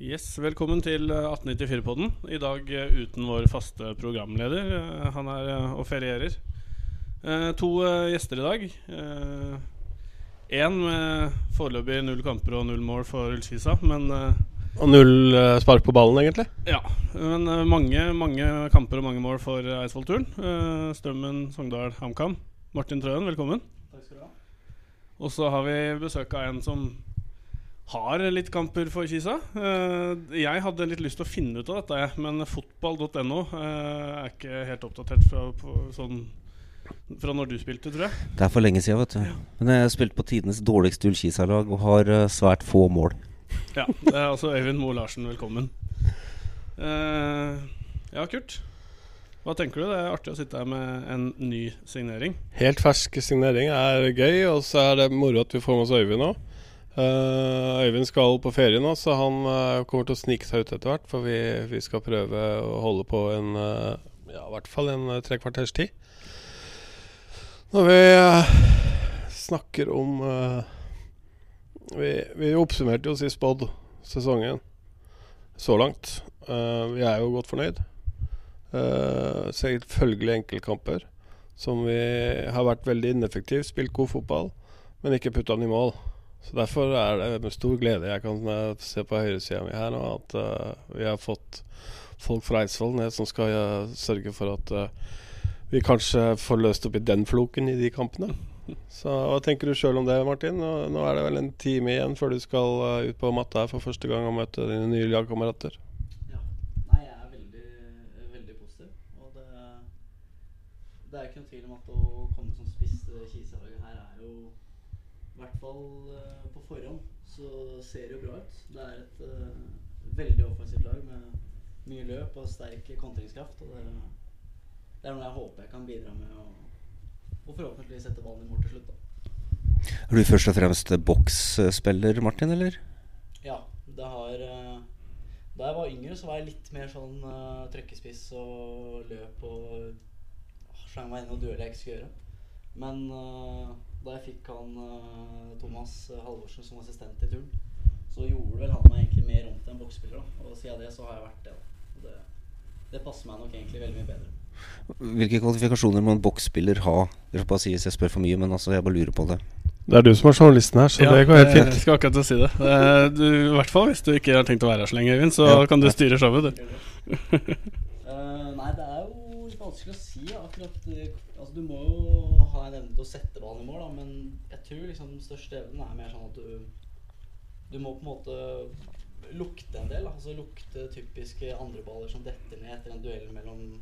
Yes, Velkommen til 1894-podden. I dag eh, uten vår faste programleder. Eh, Han er eh, og ferierer. Eh, To eh, gjester i dag. Én med foreløpig null kamper og null mål for Ullskisa, men eh, Og null eh, spark på ballen, egentlig. ja. Men eh, mange, mange kamper og mange mål for Eidsvoll-turen. Eh, Strømmen, Sogndal, HamKam. Martin Trøen, velkommen. Takk skal du ha. Og så har vi besøk av en som har litt kamper for Kisa. Eh, jeg hadde litt lyst til å finne ut av dette, men fotball.no eh, er ikke helt oppdatert fra, på, sånn, fra når du spilte, tror jeg. Det er for lenge siden, vet du. Men jeg har spilt på tidenes dårligste Ullkisa-lag og har eh, svært få mål. Ja, det er altså Øyvind Moe Larsen, velkommen. Eh, ja, Kurt. Hva tenker du? Det er artig å sitte her med en ny signering. Helt fersk signering er gøy, og så er det moro at vi får med oss Øyvind òg. Øyvind skal på ferie nå, så han uh, kommer til å snike seg ut etter hvert. For vi, vi skal prøve å holde på en uh, ja, i hvert fall en uh, tre kvarters tid. Når vi snakker om vi, vi oppsummerte jo sist pod sesongen så langt. Vi er jo godt fornøyd. Uh, selvfølgelig enkeltkamper som vi har vært veldig ineffektive. Spilt god fotball, men ikke putta den i mål. Så Derfor er det med stor glede jeg kan uh, se på høyresida mi her nå at uh, vi har fått folk fra Eidsvoll ned som skal uh, sørge for at vi kanskje får løst opp i den floken i de kampene. Så Hva tenker du sjøl om det, Martin? Nå, nå, er det vel en time igjen før du skal ut på matta her for første gang og møte dine nye lagkamerater. Nei, jeg er veldig, veldig positiv. Og det, det er ikke noen tvil om at å komme som spiss til Kiselaget her er jo I hvert fall eh, så ser det jo bra ut. Det er et uh, veldig offensivt lag med mye løp og sterk kontringskraft. Og det, det er noe jeg håper jeg kan bidra med å og forhåpentligvis sette ballen i mål til slutt. da. Er du først og fremst boksspiller, Martin, eller? Ja, det har uh, Da jeg var yngre, så var jeg litt mer sånn uh, trøkkespiss og løp og uh, slang meg inn og dueller jeg ikke skulle gjøre. Men eh, da jeg fikk han eh, Thomas Halvorsen som assistent i turn, så gjorde vel han meg egentlig mer om til en boksspiller. Og siden det så har jeg vært det. det, det passer meg nok egentlig veldig mye bedre. Hvilke kvalifikasjoner må en boksspiller ha? Jeg får bare si hvis jeg spør for mye, men altså, jeg bare lurer på det. Det er du som er journalisten her, så det går helt fint. Jeg skal akkurat til å si det. Eh, du, I hvert fall hvis du ikke har tenkt å være her så lenge, Øyvind, så Ja. kan du styre showet, du. Eh, nei, det er jo litt vanskelig å si. Akkurat, eh, altså, du må jo til å sette ballen i mål, da, men jeg tror liksom den største evnen er mer sånn at du Du må på en måte lukte en del. da. Altså Lukte typiske andreballer som detter ned etter en duell mellom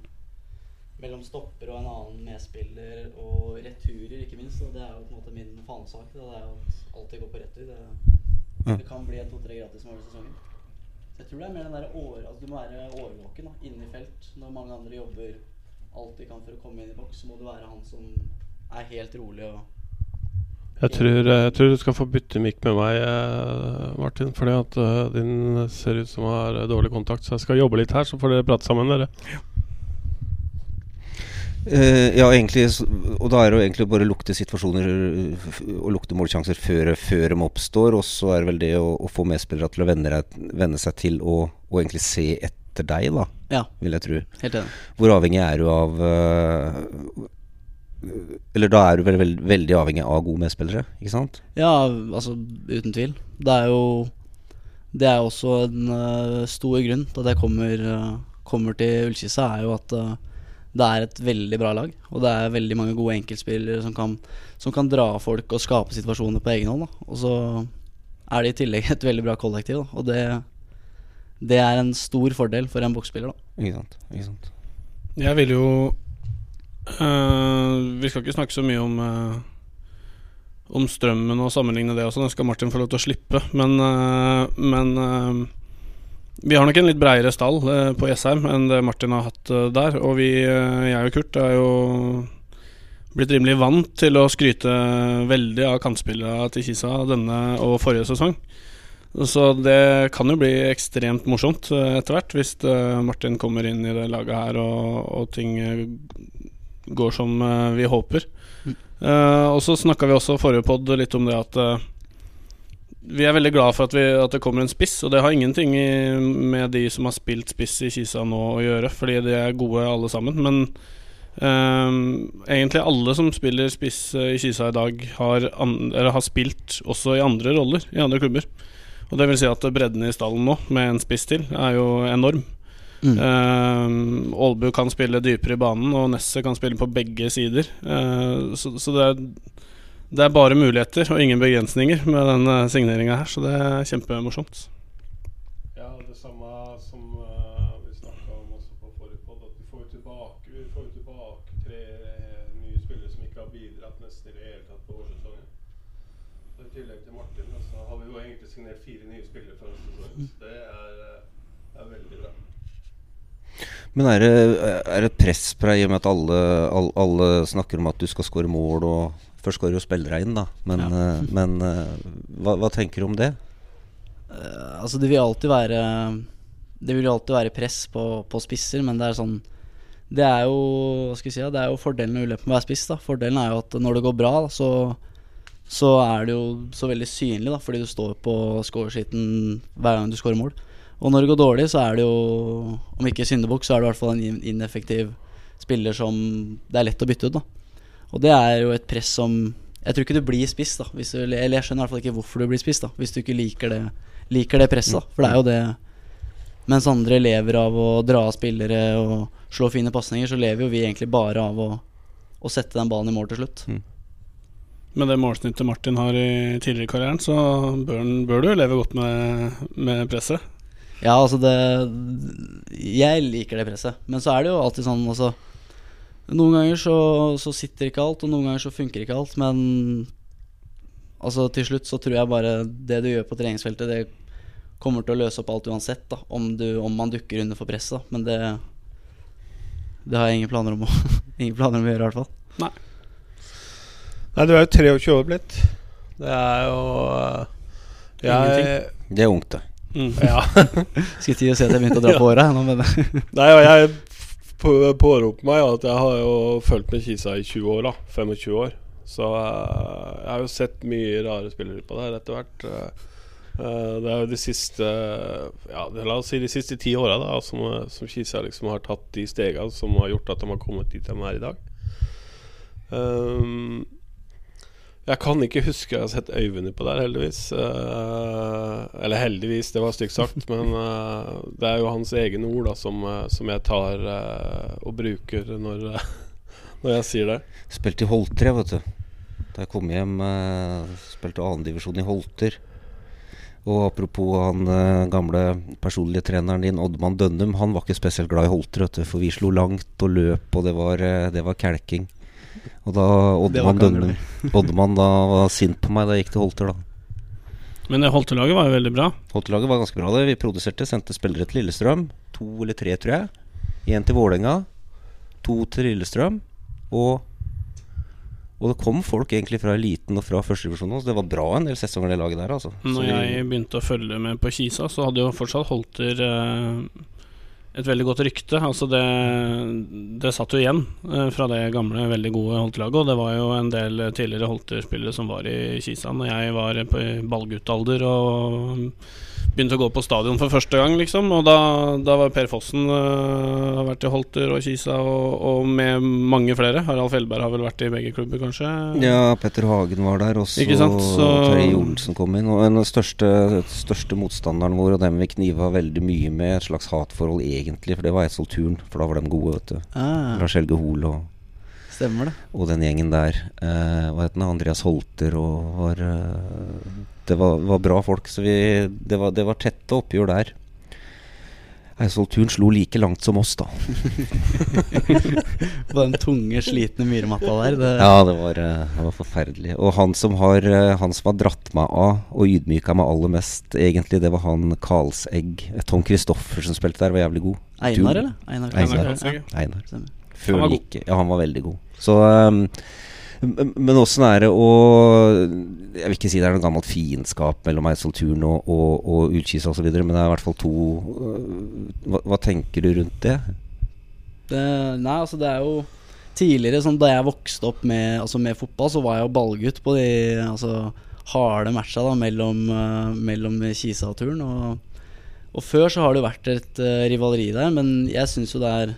mellom stopper og en annen medspiller, og returer, ikke minst. Og det er jo på en måte min fanesak. da. Det er jo at alltid går på retur. Det, det kan bli en to-tre gratis mål i sesongen. Så jeg tror det er mer den der år, altså Du må være årvåken da, inne i felt. Når mange andre jobber alt de kan for å komme inn i boks, så må du være han som er helt rolig og Jeg tror, eh, jeg tror du skal få bytte mikk med meg, eh, Martin. Fordi at eh, din ser ut som har dårlig kontakt. Så jeg skal jobbe litt her, så får dere prate sammen, dere. Uh, ja, egentlig Og da er det jo egentlig bare å lukte situasjoner og lukte målsjanser før, før de oppstår. Og så er det vel det å, å få medspillere til å vende, vende seg til å, å egentlig se etter deg, da, Ja, vil jeg tro. helt enig. Hvor avhengig er du av øh, Eller da er du vel veld, veldig avhengig av gode medspillere, ikke sant? Ja, altså uten tvil. Det er jo Det er også en uh, stor grunn til at jeg kommer, uh, kommer til Ullkisa, er jo at uh, det er et veldig bra lag. Og det er veldig mange gode enkeltspillere som kan, som kan dra folk og skape situasjoner på egen hånd. Da. Og så er det i tillegg et veldig bra kollektiv, da. og det, det er en stor fordel for en boksspiller. Ikke sant? Ikke sant? Jeg vil jo eh, Vi skal ikke snakke så mye om uh, Om strømmen og sammenligne det også. Det skal Martin få lov til å slippe. Men, uh, men vi har nok en litt breiere stall på Jessheim enn det Martin har hatt der. Og vi, jeg og Kurt, er jo blitt rimelig vant til å skryte veldig av kantspillere til Kisa denne og forrige sesong. Så det kan jo bli ekstremt morsomt etter hvert, hvis Martin kommer inn i det laget her og, og ting går som eh, vi håper. Mm. Og så snakka vi også forrige pod litt om det at eh, vi er veldig glad for at, vi, at, det kommer en spiss, og det har ingenting i, med de som har spilt spiss i Kisa nå å gjøre, fordi de er gode alle sammen. Men um, egentlig alle som spiller spiss i Kisa i dag, har, an, har, spilt også i andre roller i andre klubber. Og det vil si at bredden i stallen nå, med en spiss til, er jo enorm. Mm. Uh, kan spille dypere i banen, og Nesset kan spille på begge sider. Uh, så, så det er det er bare muligheter og ingen begrensninger med denne signeringa her, så det er kjempemorsomt. Ja, det samme som uh, vi snakka om også på forrige podd, at vi får tilbake, vi får tilbake tre nye spillere som ikke har bidratt nesten i det hele tatt på årssesongen. Så I tillegg til Martin så har vi jo egentlig signert fire nye spillere for sesongen. Så det er, eh, er, veldig bra. Men er det, er det press på deg i og med at alle, alle, alle snakker om at du skal skåre mål og Først det jo spillere inn, da. Men, ja. uh, men uh, hva, hva, tenker du om det? Uh, altså det vil alltid være Det vil alltid være press på, på, spisser, men det er sånn Det er jo hva skal jeg si, det er jo fordelen og ulempen med å være spiss. da Fordelen er jo at når det går bra, da, så, så er det jo så veldig synlig, da fordi du står på scoresheeten hver gang du scorer mål. Og når det går dårlig, så er det jo, om ikke syndebukk, så er det i hvert fall en ineffektiv spiller som det er lett å bytte ut. da og det er jo et press som Jeg tror ikke du blir spiss, da. Du, eller jeg skjønner i hvert fall ikke hvorfor du blir spiss, da hvis du ikke liker det, liker det presset. Da. For det er jo det Mens andre lever av å dra av spillere og slå fine pasninger, så lever jo vi egentlig bare av å, å sette den ballen i mål til slutt. Mm. Med det målsnittet Martin har i tidligere i karrieren, så bør, bør du leve godt med, med presset. Ja, altså det Jeg liker det presset. Men så er det jo alltid sånn altså, noen ganger så, så, sitter ikke alt, og noen ganger så funker ikke alt. Men altså til slutt så tror jeg bare det du gjør på treningsfeltet, det kommer til å løse opp alt uansett. da Om, du, om man dukker under for presset. Men det, det har jeg ingen planer om å, ingen planer om å gjøre, i hvert fall. Nei. Nei, du er jo 23 år blitt. Det er jo uh, jeg, Det er ungt, det. Mm. Ja. Skulle til å si at jeg begynte å dra på åra. Nei, og jeg påroper meg at jeg har jo fulgt med Kisa i 20 år. da 25 år. Så uh, jeg har jo sett mye rare spillere på der etter hvert. Uh, det er jo de siste Ja, la oss si de siste ti åra som, som Kisa liksom har tatt de stegene som har gjort at de har kommet dit de er i dag. Um, jeg kan ikke huske jeg har sett Øyvind på der, heldigvis. Uh, eller heldigvis, det var stygt sagt. men uh, det er jo hans egne ord da, som, uh, som jeg tar og bruker når, når, jeg sier det. Spilte i Holter, jeg, vet du. Da jeg kom hjem, spilte annendivisjon i Holter. Og apropos han gamle personlige treneren din, Oddmann Dønnum. Han var ikke spesielt glad i Holter, vet du, for vi slo langt og løp, og det var, det var kelking. Og da Oddmann, Oddmann da var sint på meg da jeg gikk til Holter, da. Men det Holter-laget var jo veldig bra. Holter-laget var ganske bra. det Vi produserte, sendte spillere til Lillestrøm. To eller tre, tror jeg. Én til Vålerenga. To til Lillestrøm. Og og det kom folk egentlig fra eliten og fra førstedivisjon. Så det var bra en del sesonger, det laget der. Altså. Når jeg begynte å følge med på Kisa, så hadde jo fortsatt Holter eh, et veldig godt rykte. Altså det, det satt jo igjen eh, fra det gamle, veldig gode Holter-laget. Og det var jo en del tidligere Holter-spillere som var i Kisa når jeg var på ballguttalder og begynte å gå på stadion for første gang, liksom. Og da, da var Per Fossen uh, vært i Holter og Kisa, og, og, med mange flere. Harald Fjellberg har vel vært i begge klubber, kanskje? Ja, Petter Hagen var der også. Ikke sant? Så... Terje Olsen kom inn. Og den største, største motstanderen vår, og dem vi kniva veldig mye med, et slags hatforhold egentlig, for det var Eidsvoll Turn. For da var de gode, vet du. Ah. Lars Helge Hoel og Stemmer det. Og den gjengen der. Uh, hva het den? Andreas Holter og var uh, Det var, var, bra folk. Så vi, det, var, det var tette oppgjør der. Eidsvoll-turen slo like langt som oss, da. På den tunge, slitne myrmatta der. Det ja, det var, eh, det var, forferdelig. Og han som, har, han som har dratt meg av og ydmyka meg aller mest, egentlig, det var han Karlsegg. Tom Kristoffersen spilte der, var jævlig god. Einar, eller? Einar. Einar. Einar. Einar. Før han like. Ja, han var veldig god. Så um, men åssen er det å Jeg vil ikke si det er noe gammelt fiendskap mellom Eidsvoll Turn og, og, og Ullkisa osv., men det er i hvert fall to uh, hva, hva, tenker du rundt det? det? Nei, altså det er jo Tidligere, sånn, da jeg vokste opp med, altså med, fotball, så var jeg jo ballgutt på de altså, harde matcha da, mellom, uh, mellom Kisa og Turn. Og, og, før så har det jo vært et uh, rivaleri der, men jeg syns jo det er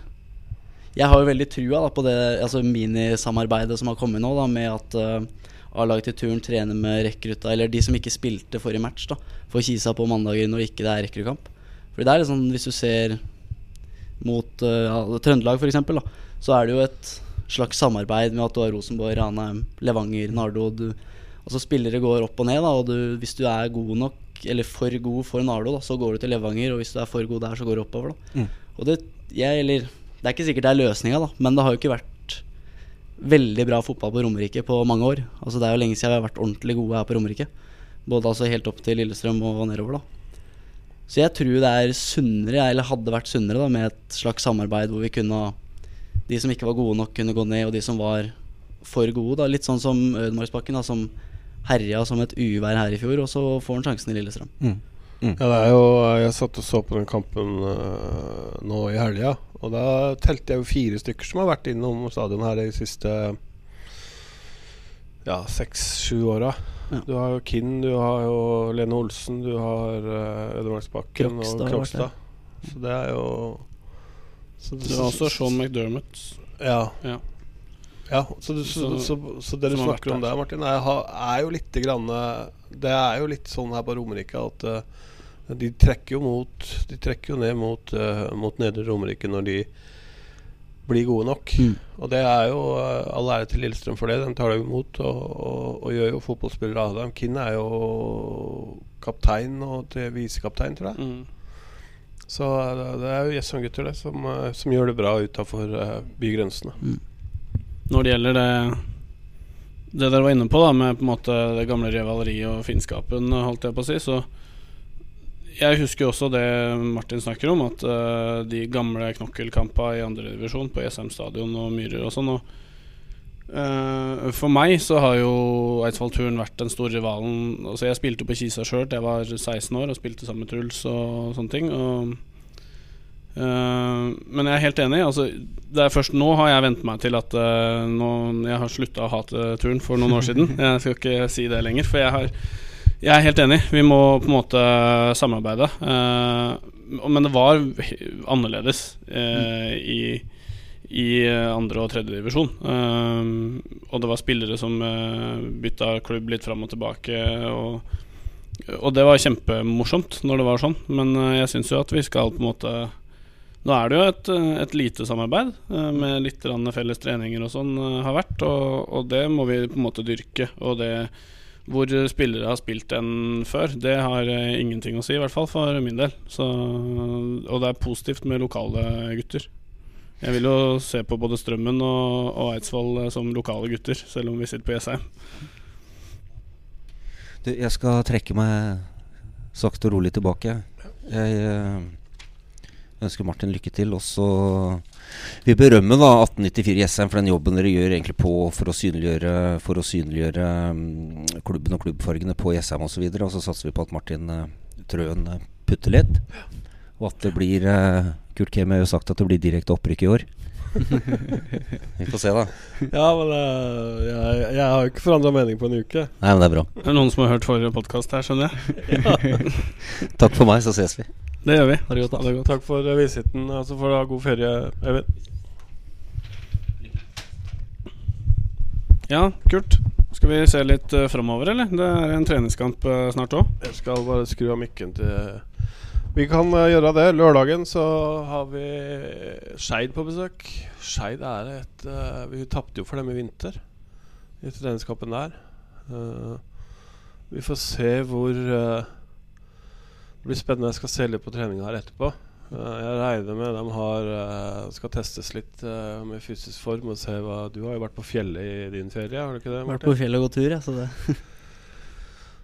Jeg har jo veldig trua da, på det altså minisamarbeidet som har kommet nå, da, med at uh, A-laget til Turn trener med rekrutta, eller de som ikke spilte forrige match, da, får Kisa på mandager når ikke det er rekruttkamp. For det er liksom, hvis du ser mot ja, Trøndelag, f.eks., så er det jo et slags samarbeid med at du har Rosenborg, Ranheim, Levanger, Nardo. Du, altså Spillere går opp og ned, da, og du, hvis du er god nok, eller for god for Nardo, da, så går du til Levanger, og hvis du er for god der, så går du oppover. Da. Mm. Og det, jeg, eller, det er ikke sikkert det er løsninga, men det har jo ikke vært veldig bra fotball på Romerike på mange år. Altså Det er jo lenge siden vi har vært ordentlig gode her på Romerike. Både altså helt opp til Lillestrøm og nedover. da Så jeg tror det er sunnere, eller hadde vært sunnere, da med et slags samarbeid hvor vi kunne de som ikke var gode nok, kunne gå ned, og de som var for gode. Da. Litt sånn som Ødemarksbakken, som herja som et uvær her i fjor, og så får han sjansen i Lillestrøm. Mm. Mm. Ja, det er jo Jeg satt og så på den kampen uh, nå i helga, og da telte jeg jo fire stykker som har vært innom stadion her de siste ja, seks-sju åra. Ja. Du har jo Kinn, du har jo Lene Olsen, du har uh, Ødemarksbakken og Krokstad. Så det er jo så det, var også Sean McDermott. Ja. ja. ja så, du, så, så, så, det du snakker om der, Martin, er, er, jo litt grann, Det er jo litt sånn her på Romerike at uh, de trekker jo mot De trekker jo ned mot, uh, mot Nedre Romerike når de blir gode nok. Mm. Og det er jo uh, all ære til Lillestrøm for det. De tar det imot og, og, og, gjør jo fotballspillere av dem. Kinn er jo kaptein og til visekaptein, tror jeg. Mm. Så det er jo Jessheim-gutter det som, eh, som, gjør det bra utafor bygrensene. Mm. Når det gjelder det Det dere var inne på, da med på en måte det gamle rivaleriet og fiendskapen, holdt jeg på å si, så jeg husker også det Martin snakker om, at uh, de gamle knokkelkampene i andredivisjon på ESM stadion og Myhrer og sånn. Og Uh, for meg så har jo Eidsvoll-turen vært den store rivalen. Altså Jeg spilte på Kisa sjøl jeg var 16 år og spilte sammen med Truls og sånne ting. Og, uh, men jeg er helt enig. Altså, det er først nå har jeg vent meg til at nå, Jeg har slutta å hate turen for noen år siden. Jeg skal ikke si det lenger, for jeg, har, jeg er helt enig. Vi må på en måte samarbeide. men det var annerledes i i eh, andre- og tredjedivisjon. divisjon. og det var spillere som bytta klubb litt fram og tilbake. Og, og, det var kjempemorsomt når det var sånn, men jeg syns jo at vi skal på en måte Nå er det jo et, et lite samarbeid med litt felles treninger og sånn har vært, og, og, det må vi på en måte dyrke. Og det hvor spillere har spilt enn før, det har ingenting å si, i hvert fall for min del. Så, og det er positivt med lokale gutter. Jeg vil jo se på både Strømmen og, og Eidsvoll eh, som lokale gutter, selv om vi sitter på Jessheim. Du, jeg skal trekke meg sakte og rolig tilbake. Jeg øh, ønsker Martin lykke til. Og så vil berømme da 1894 Jessheim for den jobben dere gjør egentlig på for å synliggjøre, for å synliggjøre um, klubben og klubbfargene på Jessheim osv. Og, så og så satser vi på at Martin uh, Trøen putter litt. Og at det blir uh, Kurt Kemi har jo sagt at det blir direkte opprykk i år. Vi får se, da. Ja, men uh, jeg, jeg, har jo ikke forandra mening på en uke. Nei, men Det er bra. Det er noen som har hørt forrige podkast her, skjønner jeg. Takk for meg, så ses vi. Det gjør vi. Ha det godt, da. godt. Takk for visitten. visiten. Altså får du ha god ferie, Eivind. Ja, kult. Skal vi se litt uh, framover, eller? Det er en treningskamp uh, snart òg. Jeg skal bare skru av mikken til vi kan uh, gjøre det. Lørdagen så har vi Skeid på besøk. Skeid er et uh, Vi tapte jo for dem i vinter, i treningskampen der. Uh, vi får se hvor Det blir spennende. Jeg skal se litt på treninga her etterpå. jeg regner med de har, skal testes litt med fysisk form og se hva Du har jo vært på fjellet i din ferie, har du ikke det? Martin? Vært på fjellet og gått tur, ja, så det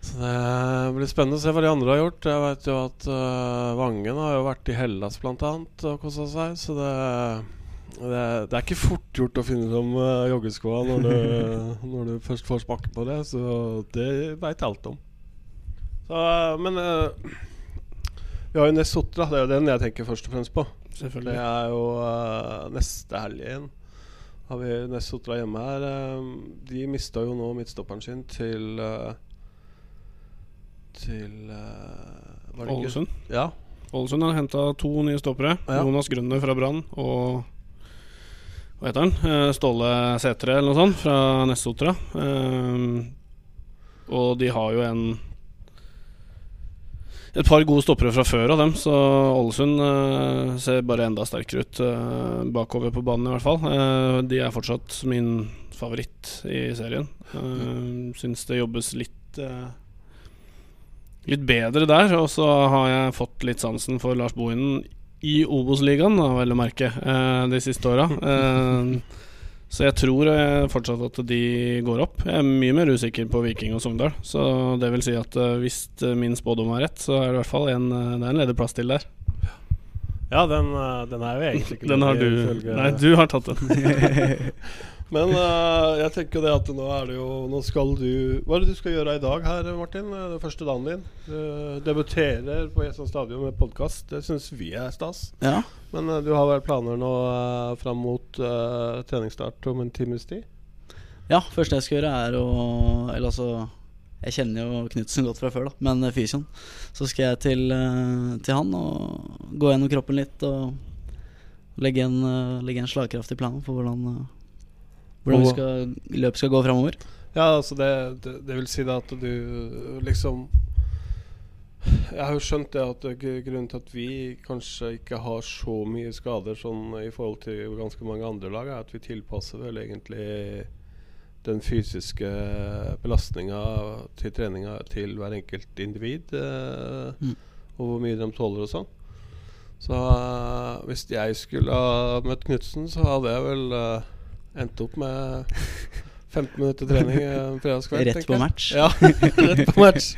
Så det blir spennende å se hva de andre har gjort. Jeg vet jo at uh, Vangen har jo vært i Hellas bl.a. og kosa seg. Så det, det, det, er ikke fort gjort å finne fram uh, joggeskoa når, når, du først får smake på det. Så det veit jeg alt om. Så, uh, men uh, vi har jo Ness Sotra. Det er jo den jeg tenker først og fremst på. Selvfølgelig Det er jo uh, neste helg igjen. Har vi Ness Sotra hjemme her. de mista jo nå midtstopperen sin til uh, til eh, Ålesund. Ja. Ålesund har henta to nye stoppere. Ja. Jonas Grønner fra Brann og Hva heter han? Eh, Ståle Sætre eller noe sånt, fra Nessotra. Eh, og de har jo en et par gode stoppere fra før av dem, så Ålesund uh, ser bare enda sterkere ut uh, bakover på banen, i hvert fall. Uh, de er fortsatt min favoritt i serien. Uh, Syns det jobbes litt eh, Litt bedre der, og så har jeg fått litt sansen for Lars Bohinen i Obos-ligaen, vel å merke, eh, de siste åra. Eh, så jeg tror eh, fortsatt at de går opp. Jeg er mye mer usikker på Viking og Sogndal. Så det vil si at hvis min spådom er rett, så er det i hvert fall en, det er en ledig plass til der. ja, den, den er jo egentlig ikke Den har du Nei, du har tatt den. Men uh, jeg tenker det at nå er det jo Nå skal du Hva er det du skal gjøre i dag her, Martin? Det Den første dagen din. Du debuterer på Jessheim stadion med podkast. Det syns vi er stas. Ja. Men uh, du har vel planer nå uh, fram mot uh, treningsstart om en times tid? ja, første jeg skal gjøre, er å Eller altså Jeg kjenner jo Knutsen godt fra før, da, men eh, fysioen. Så skal jeg til, eh, til han og gå gjennom kroppen litt og legge en, eh, legge en slagkraftig plan for hvordan, eh, hvordan vi skal, løpet skal gå framover. Ja, altså det, det, det vil si da at du liksom Jeg har jo skjønt det at grunnen til at vi kanskje ikke har så mye skader sånn i forhold til ganske mange andre lag, er at vi tilpasser vel egentlig den fysiske belastninga til treninga til hver enkelt individ. Eh, Mm. Og hvor mye de tåler og sånn. Så eh, hvis jeg skulle ha møtt Knutsen, så hadde jeg vel eh, endt opp med 15 minutter trening en fredagskveld. Rett på match. Ja, rett på match.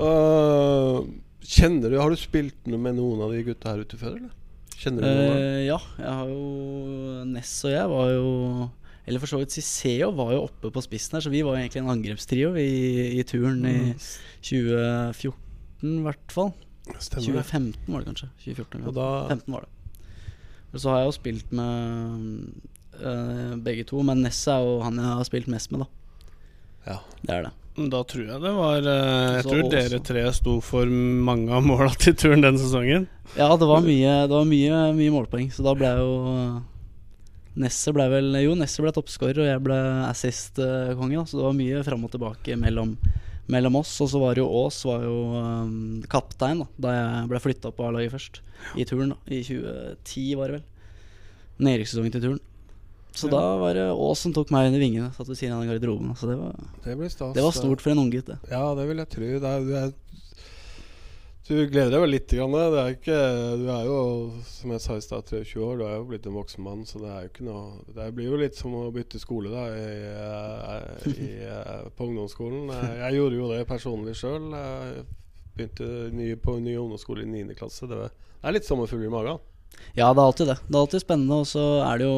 Uh, kjenner du Har du spilt noe med noen av de gutta her ute før, eller? Kjenner du noen? Uh. Eh, ja, jeg har jo Ness og jeg var jo Eller for så vidt Ciceo var jo oppe på spissen her, så vi var jo egentlig en angrepstrio i, i turen i 2014, i hvert fall. Stemmer 2015 var det kanskje. 2014 Og da 15 var det. Så har jeg jo spilt med eh, begge to, men Ness er jo han jeg har spilt mest med, da. Ja. Det er det. Da tror jeg det var eh, Jeg tror også- dere tre sto for mange av måla til turen den sesongen. Ja, det var mye, det var mye, mye målpoeng, så da ble jo Nesse ble vel Jo, Nesse ble toppskårer, og jeg ble assist-konge. Så det var mye fram og tilbake mellom, mellom oss. Og så var jo Ås var jo um, kaptein da Da jeg ble flytta på A-laget først. I turen, da. I 2010, var det vel. Nedrykkssesongen til turen. Så Ja. da var det Aas som tok meg under vingene. Satt ved siden av garderoben. Så det var, Det blir stas. det var stort for en unggutt, det. Ja, det vil jeg tro. Det er, du, er, gleder deg vel litt? Grann. Det er ikke, du er jo, som jeg sa i stad, 23 år. Du er jo blitt en voksen mann, så det er jo ikke noe Det blir jo litt som å bytte skole da i, i, i, på ungdomsskolen. Jeg gjorde jo det personlig sjøl. Begynte ny, på ny ungdomsskole i 9. klasse. Det, er litt sommerfugl i magen. Ja, det er alltid det. Det er alltid spennende, og så er det jo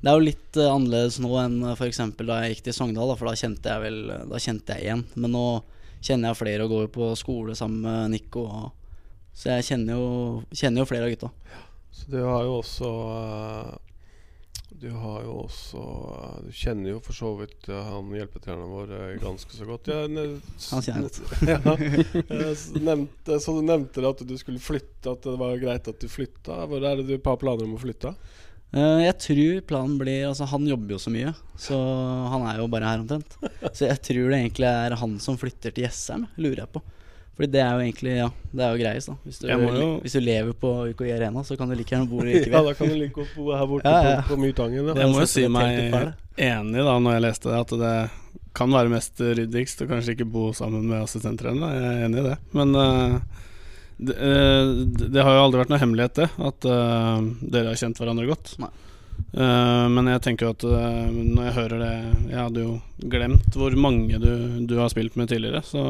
Det er jo litt eh, annerledes nå enn f.eks. da jeg gikk til Sogndal, da, for da kjente jeg vel Da kjente jeg igjen. Men nå kjenner jeg flere og går på skole sammen med Nico. Og, så jeg kjenner jo, kjenner jo flere av gutta. Så du har jo også eh, Du har jo også eh, Du kjenner jo for så vidt eh, han hjelpetreneren vår ganske så godt. Jeg, Han kjenner jeg godt. ja, nevnte, så du nevnte at du skulle flytte, at det var greit at du flytta. Hvor er det du har planer om å flytte? Eh, jeg tror planen blir Altså, han jobber jo så mye, så han er jo bare her omtrent. Så jeg tror det egentlig er han som flytter til Jessheim, lurer jeg på. Fordi det er jo egentlig Ja, det er jo greiest, da. Hvis du, jo- hvis du lever på UKI Arena, så kan du like gjerne bo like Ja, da kan du like godt bo her borte Ja, ja. på, på Myrtangen. Det Jeg må jo si meg enig da når jeg leste det, at det kan være mest ryddigst å kanskje ikke bo sammen med assistenttreneren. Jeg er enig i det. Men eh, det, eh, det har jo aldri vært noe hemmelighet, det, at uh, dere har kjent hverandre godt. Nei. Eh, men jeg tenker jo at uh, når jeg hører det Jeg hadde jo glemt hvor mange du, du har spilt med tidligere, så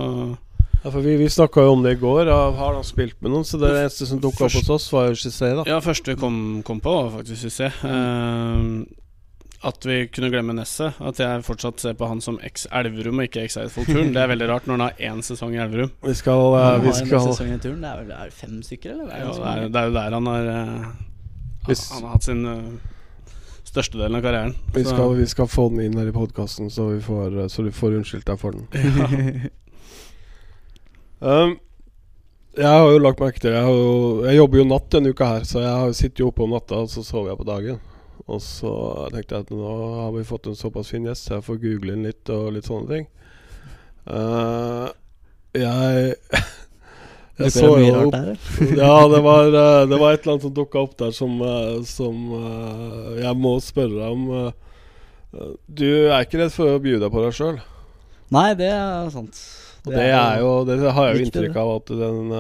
Ja, for vi, vi snakka jo om det i går. Ja, har han spilt med noen? Så det eneste som dukka opp hos oss, var jo Cissé. Ja, første vi kom, kom på, var faktisk Cissé. Eh, at vi kunne glemme Nesset. At jeg fortsatt ser på han som eks-Elverum og ikke eks-Eidsvoll-turen. Det er veldig rart når han har én sesong i Elverum. Vi skal, eh, Han vi har en skal sesong i turen. Det er vel er det fem stykker, eller? Ja, ganske det, er, det er jo der han har uh, Hvis- Han har hatt sin uh, størstedelen av karrieren. Vi skal, vi skal få den inn her i podkasten, så, vi får, eh, så du får unnskyldt deg for den. Um, jeg har jo lagt merke til Jeg, jeg jobber jo natt denne uka her, så jeg sitter jo oppe om natta, og så sover jeg på dagen. Og så tenkte jeg at nå har vi fått en såpass fin gjest, så jeg får google inn litt og litt sånne ting. Uh, jeg Jeg så jo opp der. Ja, det var, eh, det var et eller annet som dukka opp der som, eh, som uh, jeg må spørre deg om. Uh, Du er ikke redd for å by deg på deg sjøl? Nei, det er sant. Det, det er jo Det har jeg jo inntrykk av at den,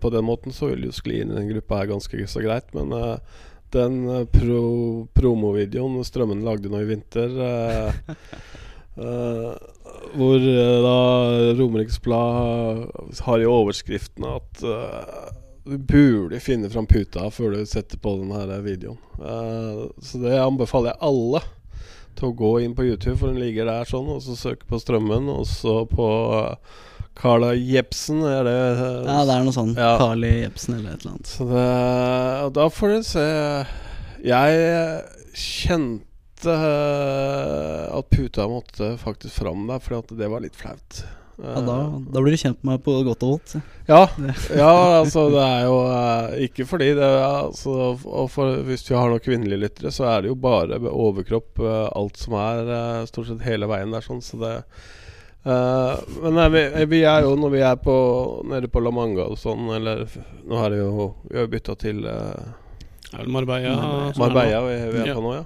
på den måten så vil du skli inn i den gruppa her ganske så greit. Men den eh, pro, promovideoen Strømmen lagde nå i vinter eh, eh, hvor uh, da Romerikes Blad har i overskriften at uh, du burde finne fram puta før du setter på den her videoen. Så det anbefaler jeg alle til å gå inn på YouTube, for den ligger der sånn, og så søke på Strømmen, og så på uh, Carla Jepsen, er det eh, Ja, det er noe sånn Ja. Carly Jepsen eller et eller annet. Så det, og da får du se Jeg kjente eh, at puta måtte faktisk fram der, for det var litt flaut. Ja, da, da blir du kjent med meg på godt og vondt. Ja, ja, altså det er jo eh, Ikke fordi det altså, og for, Hvis vi har noen kvinnelige lyttere, så er det jo bare overkropp eh, alt som er, eh, stort sett hele veien der, sånn, så det eh, Men nei, vi, vi er jo, når vi er på, nede på La Manga og sånn, eller Nå har jo Vi har jo bytta til uh, Marbella? Marbella. Marbella vi, vi er Ja. på nå, ja.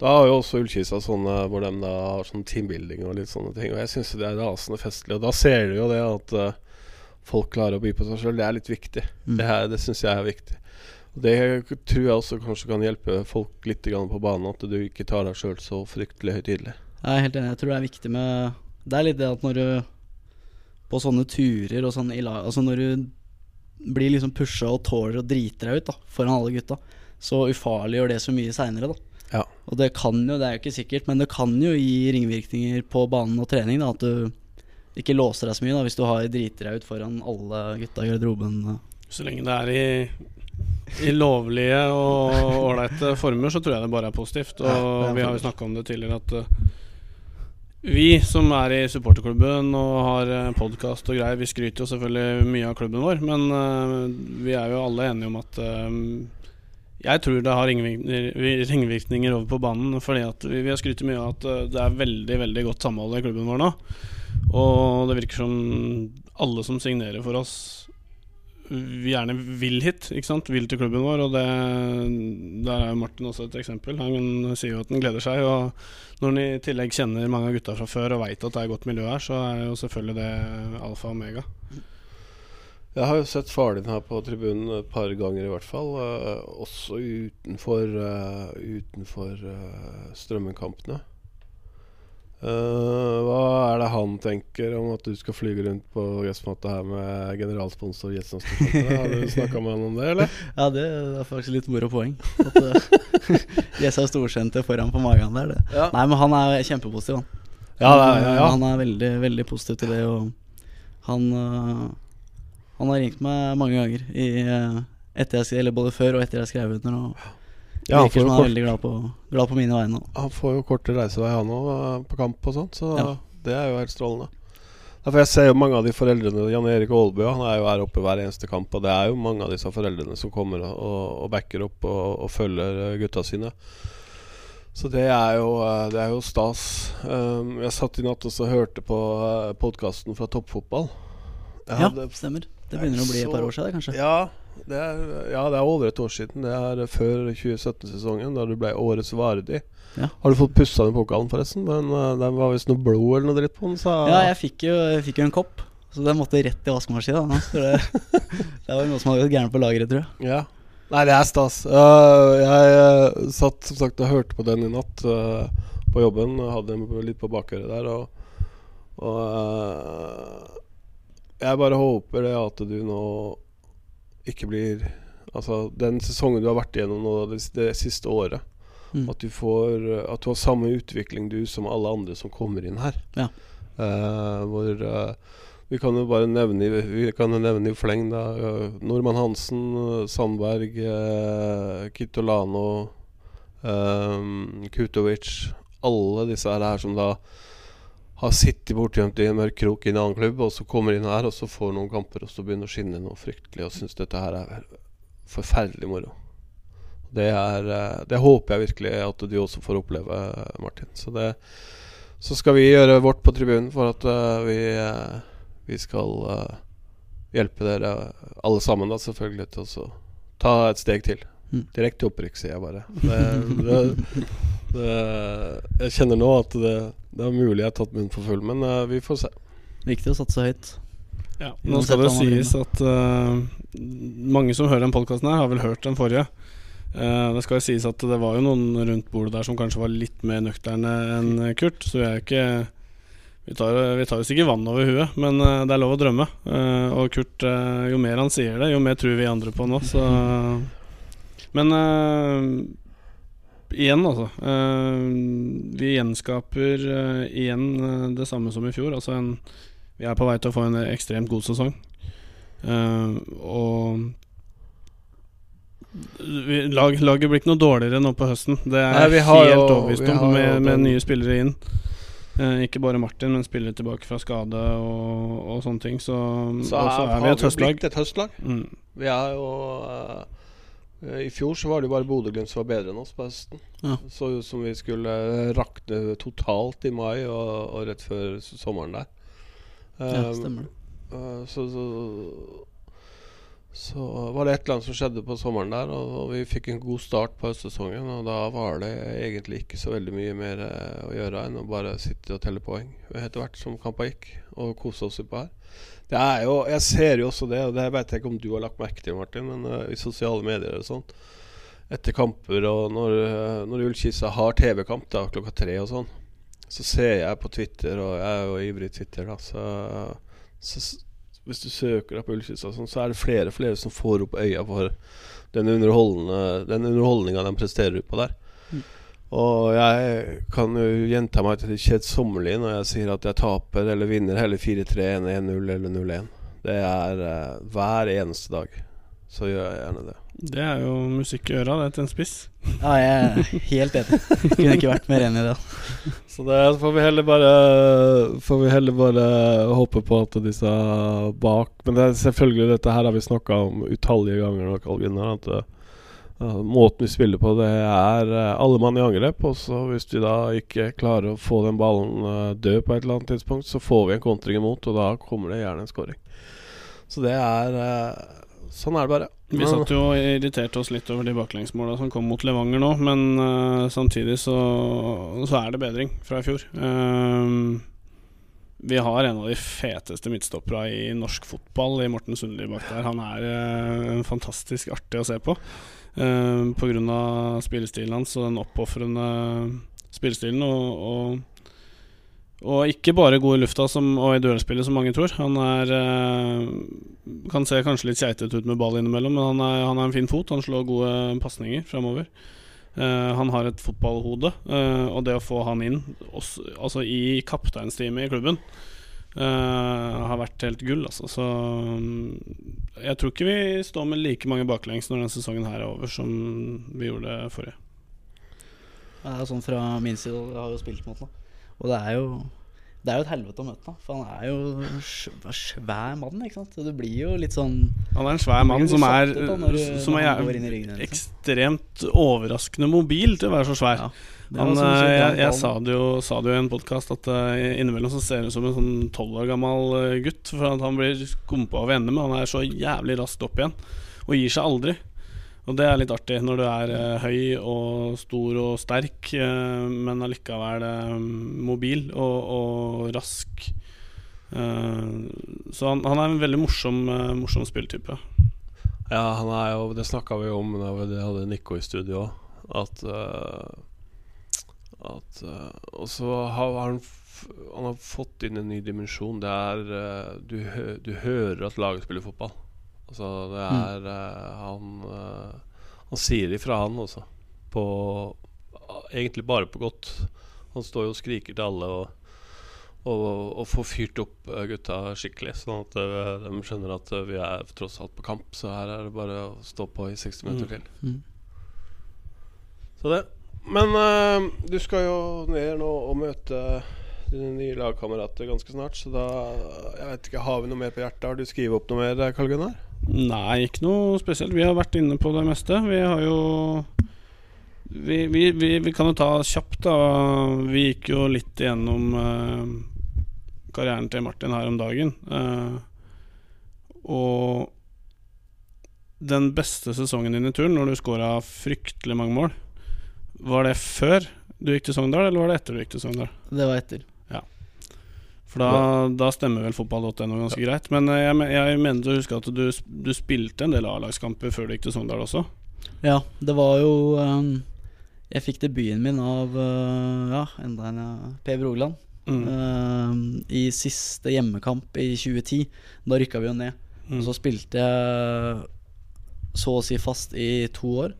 Da har jo også Ullkisa sånne hvor de da har sånn teambuilding og litt sånne ting. Og jeg syns det er rasende festlig. Og da ser du jo det at uh, folk klarer å by på seg sjøl. Det er litt viktig. Mm. Det, her- det syns jeg er viktig. Og Det tror jeg også kanskje kan hjelpe folk litt grann på banen. At du ikke tar deg sjøl så fryktelig høytidelig. Jeg er helt enig. Jeg tror det er viktig med Det er litt det at når du På sånne turer og sånn i lag Altså når du blir liksom pusha og tåler å drite deg ut da foran alle gutta, så ufarliggjør det så mye seinere, da. Ja. Og det kan jo, det er jo ikke sikkert, men det kan jo gi ringvirkninger på banen og trening. da At du ikke låser deg så mye da hvis du har driter deg ut foran alle gutta i garderoben. Så lenge det er i, i lovlige og ålreite former, så tror jeg det bare er positivt. Og Ja, er vi har jo snakka om det tidligere at vi som er i supporterklubben og har podkast og greier, vi skryter jo selvfølgelig mye av klubben vår, men eh, vi er jo alle enige om at eh, jeg tror det har ringvirkninger, over på banen. Fordi vi, har skrytt mye av at eh, det er veldig veldig godt samhold i klubben vår nå. Og det virker som alle som signerer for oss, vi gjerne vil hit. ikke sant? Vil til klubben vår. Og det, der er Martin også et eksempel. Han sier jo at han gleder seg. Og når han i tillegg kjenner mange av gutta fra før og veit at det er godt miljø her, så er jo selvfølgelig det alfa og omega. Jeg har jo sett faren din her på tribunen et par ganger i hvert fall. eh, også utenfor, utenfor utenfor uh, Eh, hva er det han tenker om at du skal flyge rundt på gressmatta her med generalsponsor Stasjon? Har du snakka med han om det, eller? Ja, det er faktisk litt moro poeng. At uh, Jessa storsenter foran på magen der. Det. Ja, Nei, men han er kjempepositiv, han. ja, ja, ja. Han er veldig, veldig positiv til det, og han uh, Han har ringt meg mange ganger i, etter jeg, eller både før og etter jeg skrev under. Og Ja, han, virker som han er veldig glad på, glad på mine vegne. han får jo kortere reisevei, han òg, på kamp og sånt. Så Ja. det er jo helt strålende. Derfor jeg ser jo mange av de foreldrene Jan Erik Aalbø han er jo her oppe hver eneste kamp. Og det er jo mange av disse foreldrene som kommer og, og, backer opp og, og følger eh, gutta sine. Så det er jo, eh, det er jo stas. Um, jeg satt i natt og så hørte på podkasten fra Toppfotball. Jeg Ja, hadde- stemmer. Det begynner å bli et par år siden, kanskje. Ja det, er, ja, det er over et år siden. Det er før 2017-sesongen, da du ble årets Vardi. Ja. Har du fått pussa den pokalen, forresten? Men uh, Den var visst noe blod eller noe dritt på den, Så... Ja, jeg fikk jo, jeg fikk jo en kopp, så den måtte rett i vaskemaskinen. det, det var noe som hadde gått gærent på lageret, tror jeg. Ja. Nei, det er stas. Uh, jeg uh, satt som sagt og hørte på den i natt på jobben. Hadde den litt på bakøret der. Og, og jeg bare håper det at du nå ikke blir Altså den sesongen du har vært igjennom nå det, det siste året. Mm. At du får At du har samme utvikling du som alle andre som kommer inn her. Ja. Uh, hvor uh, vi kan jo bare nevne Vi kan jo nevne i fleng da uh, Normann Hansen, Sandberg, uh, Kitolano, Kutovic Alle disse her som da har sittet bortgjemt i en mørk krok i en annen klubb, og så kommer inn her og så får noen kamper, og så begynner å skinne noe fryktelig, og syns dette her er forferdelig moro. Det, er, eh, det håper jeg virkelig at du også får oppleve, Martin. Så, det, så skal vi gjøre vårt på tribunen for at uh, vi, vi, skal hjelpe dere alle sammen, da selvfølgelig, til å ta et steg til. Mm. Direkte opprykk, sier jeg bare. Det, det, det, jeg kjenner nå at det, er mulig jeg har tatt munnen for full, men vi får se. Viktig å satse høyt. Ja, nå skal det sies at mange som hører den podkasten her, har vel hørt den forrige. Uh, det skal jo sies at det var jo noen rundt bordet der som kanskje var litt mer nøkterne enn Kurt, så vi er ikke Vi tar, vi tar jo sikkert vann over huet, men uh, det er lov å drømme. Uh, og Kurt, jo mer han sier det, jo mer tror vi andre på nå, så Men igjen, altså. vi gjenskaper igjen det samme som i fjor. Altså en, vi er på vei til å få en ekstremt god sesong. og Lag, laget blir ikke noe dårligere nå på høsten. Det er Nei, helt overbevist om, med, med, nye spillere inn. Eh, ikke bare Martin, men spillere tilbake fra skade og, og sånne ting. Så, så er, er vi et høstlag. Et høstlag. Mm. Vi er jo I fjor så var det jo bare Bodø-Glimt som var bedre enn oss på høsten. Ja. Så ut som vi skulle rakne totalt i mai og, og rett før sommeren der. Um, ja, stemmer det. Uh, så, så så var det et eller annet som skjedde på sommeren der, og vi fikk en god start på høstsesongen. Og da var det egentlig ikke så veldig mye mer eh, å gjøre enn å bare sitte og telle poeng etter hvert som kampa gikk, og kose oss på her. Det er jo, Jeg ser jo også det, og det vet jeg ikke om du har lagt merke til, Martin, men uh, i sosiale medier og sånt etter kamper, og når, uh, når Ullkisa har TV-kamp da klokka tre og sånn, så ser jeg på Twitter, og jeg er jo ivrig Twitter, da, så, så hvis du søker deg på Ullkisa, sånn, så er det flere og flere som får opp øya for den, den underholdninga de presterer på der. Mm. Og jeg kan jo gjenta meg til det kjedsommelige når jeg sier at jeg taper eller vinner hele 4-3, 1-0 eller 0-1. Det er uh, hver eneste dag. Så gjør jeg gjerne det. Det er jo musikk i øra, det, til en spiss. Ja, jeg er helt enig. Kunne ikke vært mer enig i det. Så det får vi heller bare Får vi heller bare håpe på at disse bak Men det er selvfølgelig dette her har vi snakka om utallige ganger nå, Carl At uh, måten vi spiller på, det er uh, alle mann i angrep. Og så hvis vi da ikke klarer å få den ballen uh, død på et eller annet tidspunkt, så får vi en kontring imot, og da kommer det gjerne en scoring. Så det er uh, Sånn er det bare. Vi satt jo og irriterte oss litt over de baklengsmåla som kom mot Levanger nå, men uh, samtidig så, så, er det bedring fra i fjor. Uh, vi har en av de feteste midtstoppera i norsk fotball i Morten Sundli bak der. Han er uh, fantastisk artig å se på. Uh, Pga. spillestilen hans og den oppofrende spillestilen. Og, og og ikke bare god i lufta som, og i duellspillet, som mange tror. Han er øh, kan se kanskje litt keitete ut med ball innimellom, men han, er, han har en fin fot. Han slår gode pasninger framover. Uh, han har et fotballhode, uh, og det å få han inn også, altså i kapteinsteamet i klubben uh, har vært helt gull. Altså. Så um, jeg tror ikke vi står med like mange baklengs når denne sesongen her er over, som vi gjorde forrige. Det er sånn fra min side, jeg har jo spilt mot nå. Og det er jo det er jo et helvete å møte ham, for han er jo svær mann. ikke sant? Så det blir jo litt sånn Han er en svær mann som er, du, som er ryggen, ekstremt overraskende mobil til å være så svær. Ja, han, eh, jeg, jeg sa, det jo, sa, det jo, i en podkast at uh, innimellom så ser han ut som en sånn tolv år gammel uh, gutt. For at han blir skumpa over ende, men han er så jævlig raskt opp igjen. Og gir seg aldri. Og det er litt artig når du er uh, høy og stor og sterk, uh, men allikevel uh, mobil og, og rask. så han, han, er en veldig morsom, morsom spilltype. Ja, han er jo Det snakka vi om da vi hadde Nico i studio òg. At, at Og så har han han har fått inn en ny dimensjon. Det er du, du hører at laget spiller fotball. Altså, det mm. er mm. han uh, Han sier ifra, han også. På Egentlig bare på godt. Han står jo og skriker til alle og, og, og får fyrt opp uh, gutta skikkelig, sånn at uh, de skjønner at vi er tross alt på kamp. Så her er det bare å stå på i 60 minutter mm. til. Mm. Så det. Men du skal jo ned nå og møte dine nye lagkamerater ganske snart. Så da jeg vet ikke, Har vi noe mer på hjertet? Har du skrevet opp noe mer, Karl Gunnar? Nei, ikke noe spesielt. Vi har vært inne på det meste. Vi har jo Vi, vi, vi, vi kan jo ta kjapt, da. Vi gikk jo litt igjennom eh, karrieren til Martin her om dagen. Eh, og den beste sesongen din i turen, når du scora fryktelig mange mål, var det før du gikk til Sogndal, eller var det etter du gikk til Sogndal? Det var etter. For da, da stemmer vel fotball.no ganske greit. Men eh, jeg, jeg mener å huske at du, du spilte en del A-lagskamper før du gikk til Sogndal også. Ja, det var jo um, Jeg fikk debuten min av uh, Ja, enda en ja, Per Brogland. Mm. ehm, I siste hjemmekamp i 2010. Da rykka vi jo ned. Mm. Og så spilte jeg så å si fast i to år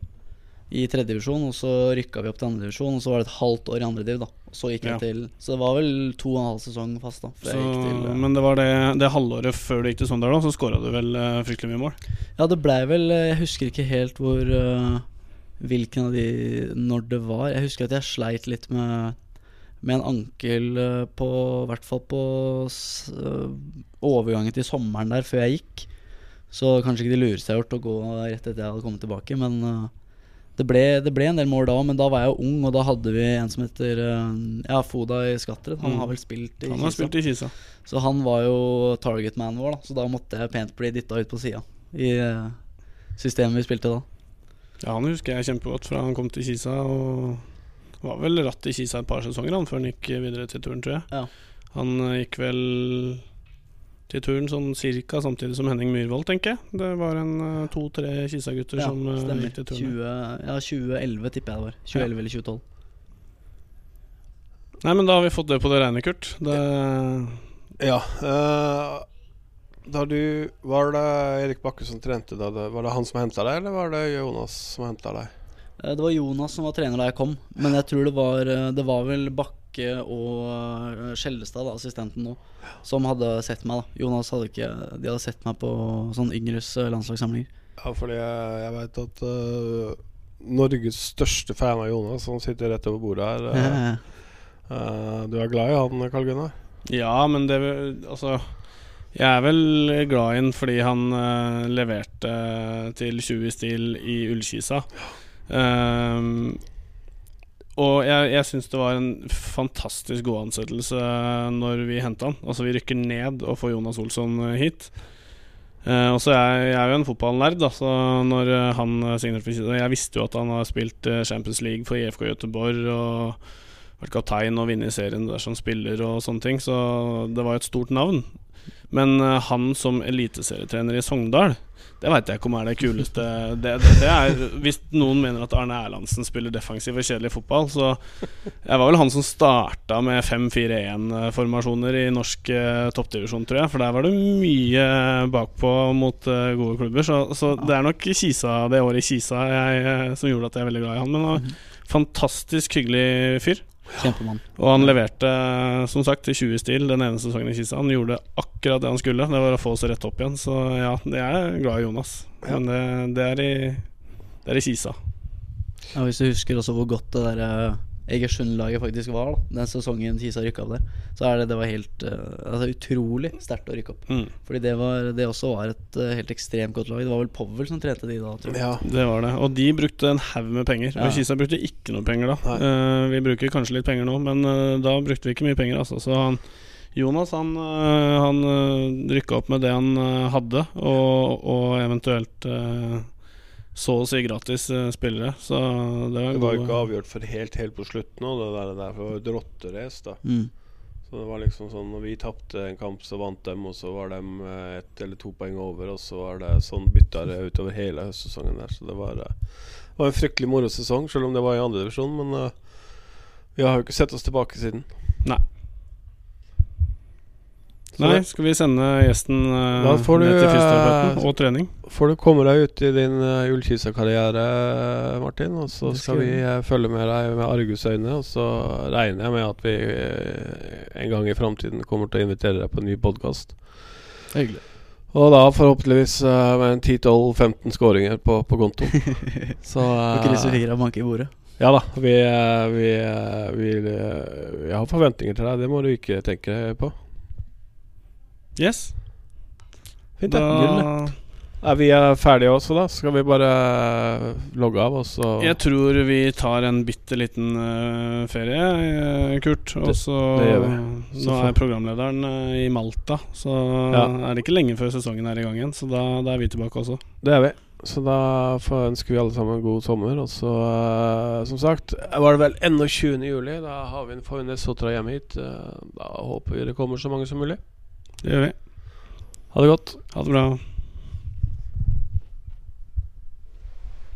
i tredjedivisjon, og så rykka vi opp til andredivisjon, og så var det et halvt år i andrediv, da. Så gikk Ja. jeg til Så det var vel to og en halv sesong fast, da. Så, til ja. men det var det, det halvåret før du gikk til Sogndal, da, så skåra du vel uh, fryktelig mye mål? Ja, det blei vel eh, Jeg husker ikke helt hvor uh, Hvilken av de Når det var. Jeg husker at jeg sleit litt med Med en ankel uh, på I hvert fall på eh, overgangen til sommeren der før jeg gikk. Så kanskje ikke det lureste jeg har gjort å gå rett etter jeg hadde kommet tilbake. Men eh, det, ble, det ble en del mål da. Men da var jeg jo ung, og da hadde vi en som heter eh, Ja, Foda i Skatteret. Han Mm. har vel spilt i Han har Kisa. spilt i Kisa. Så han var jo targetman vår, da. Så da måtte jeg pent bli dytta ut på sida i eh, systemet vi spilte da. Ja, han husker jeg kjempegodt fra han kom til Kisa. Og var vel ratt i Kisa et par sesonger han før han gikk videre til turen, tror jeg. Ja. Han eh, gikk vel til turen sånn cirka samtidig som Henning Myhrvold, tenker jeg. Det var en eh, to-tre Kisa-gutter Ja, som eh, stemmer. gikk til turen. 20, ja, 2011 tipper jeg det var. 2011 eller 2012. Nei, men da har vi fått det på det rene, Kurt. Det, Ja. Uh, da du Var det Erik Bakke som trente da? Var det han som henta deg, eller var det Jonas som henta deg? Eh, Det var Jonas som var trener da jeg kom, men jeg tror det var eh, Det var vel Bakke og eh, Skjellestad, da, assistenten nå, som hadde sett meg. da Jonas hadde ikke De hadde sett meg på sånn yngres landslagssamlinger. Ja, fordi jeg, jeg veit at uh, Norges største fan av Jonas, som sitter rett over bordet her eh, Uh, Du er glad i han, Karl Gunnar? ja, men det Altså Jeg er vel glad i han fordi han leverte til 20 stil i Ullkisa. Ehm, og jeg, jeg syns det var en fantastisk god ansettelse når vi henta han. Altså Vi rykker ned og får Jonas Olsson eh, hit. Uh, og så er jeg jo en fotballnerd, så når eh, han eh, signerte Jeg visste jo at han har spilt eh, Champions League for IFK Göteborg og vært kaptein og vunnet serien der som spiller og sånne ting, så det var jo et stort navn. Men eh, han som eliteserietrener i Sogndal, det veit jeg ikke om er det kuleste det, det, det er, Hvis noen mener at Arne Erlandsen spiller defensiv og kjedelig fotball, så Jeg var vel han som starta med 5-4-1-formasjoner i norsk eh, toppdivisjon, tror jeg. For der var det mye bakpå mot eh, gode klubber. Så, så det er nok Kisa, det året i Kisa jeg, eh, som gjorde at jeg er veldig glad i han. Men han var fantastisk hyggelig fyr. Kjempemann. Og han leverte, som sagt, til 20 stil den ene sesongen i Kisa. Han gjorde akkurat det han skulle. Det var å få oss rett opp igjen. Så ja, jeg er glad i Jonas. Ja. Men det, det, er i, det er i Kisa. Ja, Hvis du husker også hvor godt det der eh, Egersund-laget faktisk var da den sesongen Kisa rykka opp der, så er det, det var helt uh, altså, utrolig sterkt å rykke opp. Mm, Fordi det, var, det også var et uh, helt ekstremt godt lag. Det var vel Powell som trente de da, tror jeg. Ja. det var det. Og de brukte en haug med penger. Ja. Og Kisa brukte ikke noe penger da. Eh, vi bruker kanskje litt penger nå, men da brukte vi ikke mye penger. Altså. Så han, Jonas han, uh, han uh, rykka opp med det han hadde, og, og eventuelt så å si gratis eh, spillere. Så det var, Det var ikke avgjort for helt helt på slutten òg, det der, der for et rotterace, da. Mm. Så det var liksom sånn Når vi tapte en kamp, så vant dem, og så var de eh, ett eller to poeng over, og så var det sånn bytta det utover hele høstsesongen der. Så det var, eh, det var en fryktelig moro sesong, selv om det var i andredivisjon. Men uh, vi har jo ikke sett oss tilbake siden. Nei. Så Nei, skal vi sende gjesten eh, du, ned til eh, fysioterapeuten og trening? Får du komme deg ut i din uh, Ullkisa-karriere, Martin. Og så skal skal vi eh, følge med deg med argusøyne. Og så regner jeg med at vi uh, en gang i framtiden kommer til å invitere deg på en ny podkast. Hyggelig. Og da forhåpentligvis eh, med en 10-12-15 skåringer på, på konto. Så uh, eh, krysser fingra og banker i bordet. Ja da, vi, vi, vi, eh, vi, eh, har forventninger til deg, det må du ikke tenke på. Yes. Fint. Gull. Da Er vi er ferdige også, da? Skal vi bare eh, logge av, og så Jeg tror vi tar en bitte liten uh, ferie, eh, Kurt. Og Det- så. Nå er programlederen uh, i Malta, så Ja. er det ikke lenge før sesongen er i gang igjen. Så da, da er vi tilbake også. Det er vi. Så da får ønsker vi alle sammen en god sommer. Og så, uh, som sagt, var det vel ennå 20. juli. Da har vi en får Sotra hjemme hit. Uh, Da håper vi det kommer så mange som mulig. Det gjør vi. Ha det godt. Ha det bra.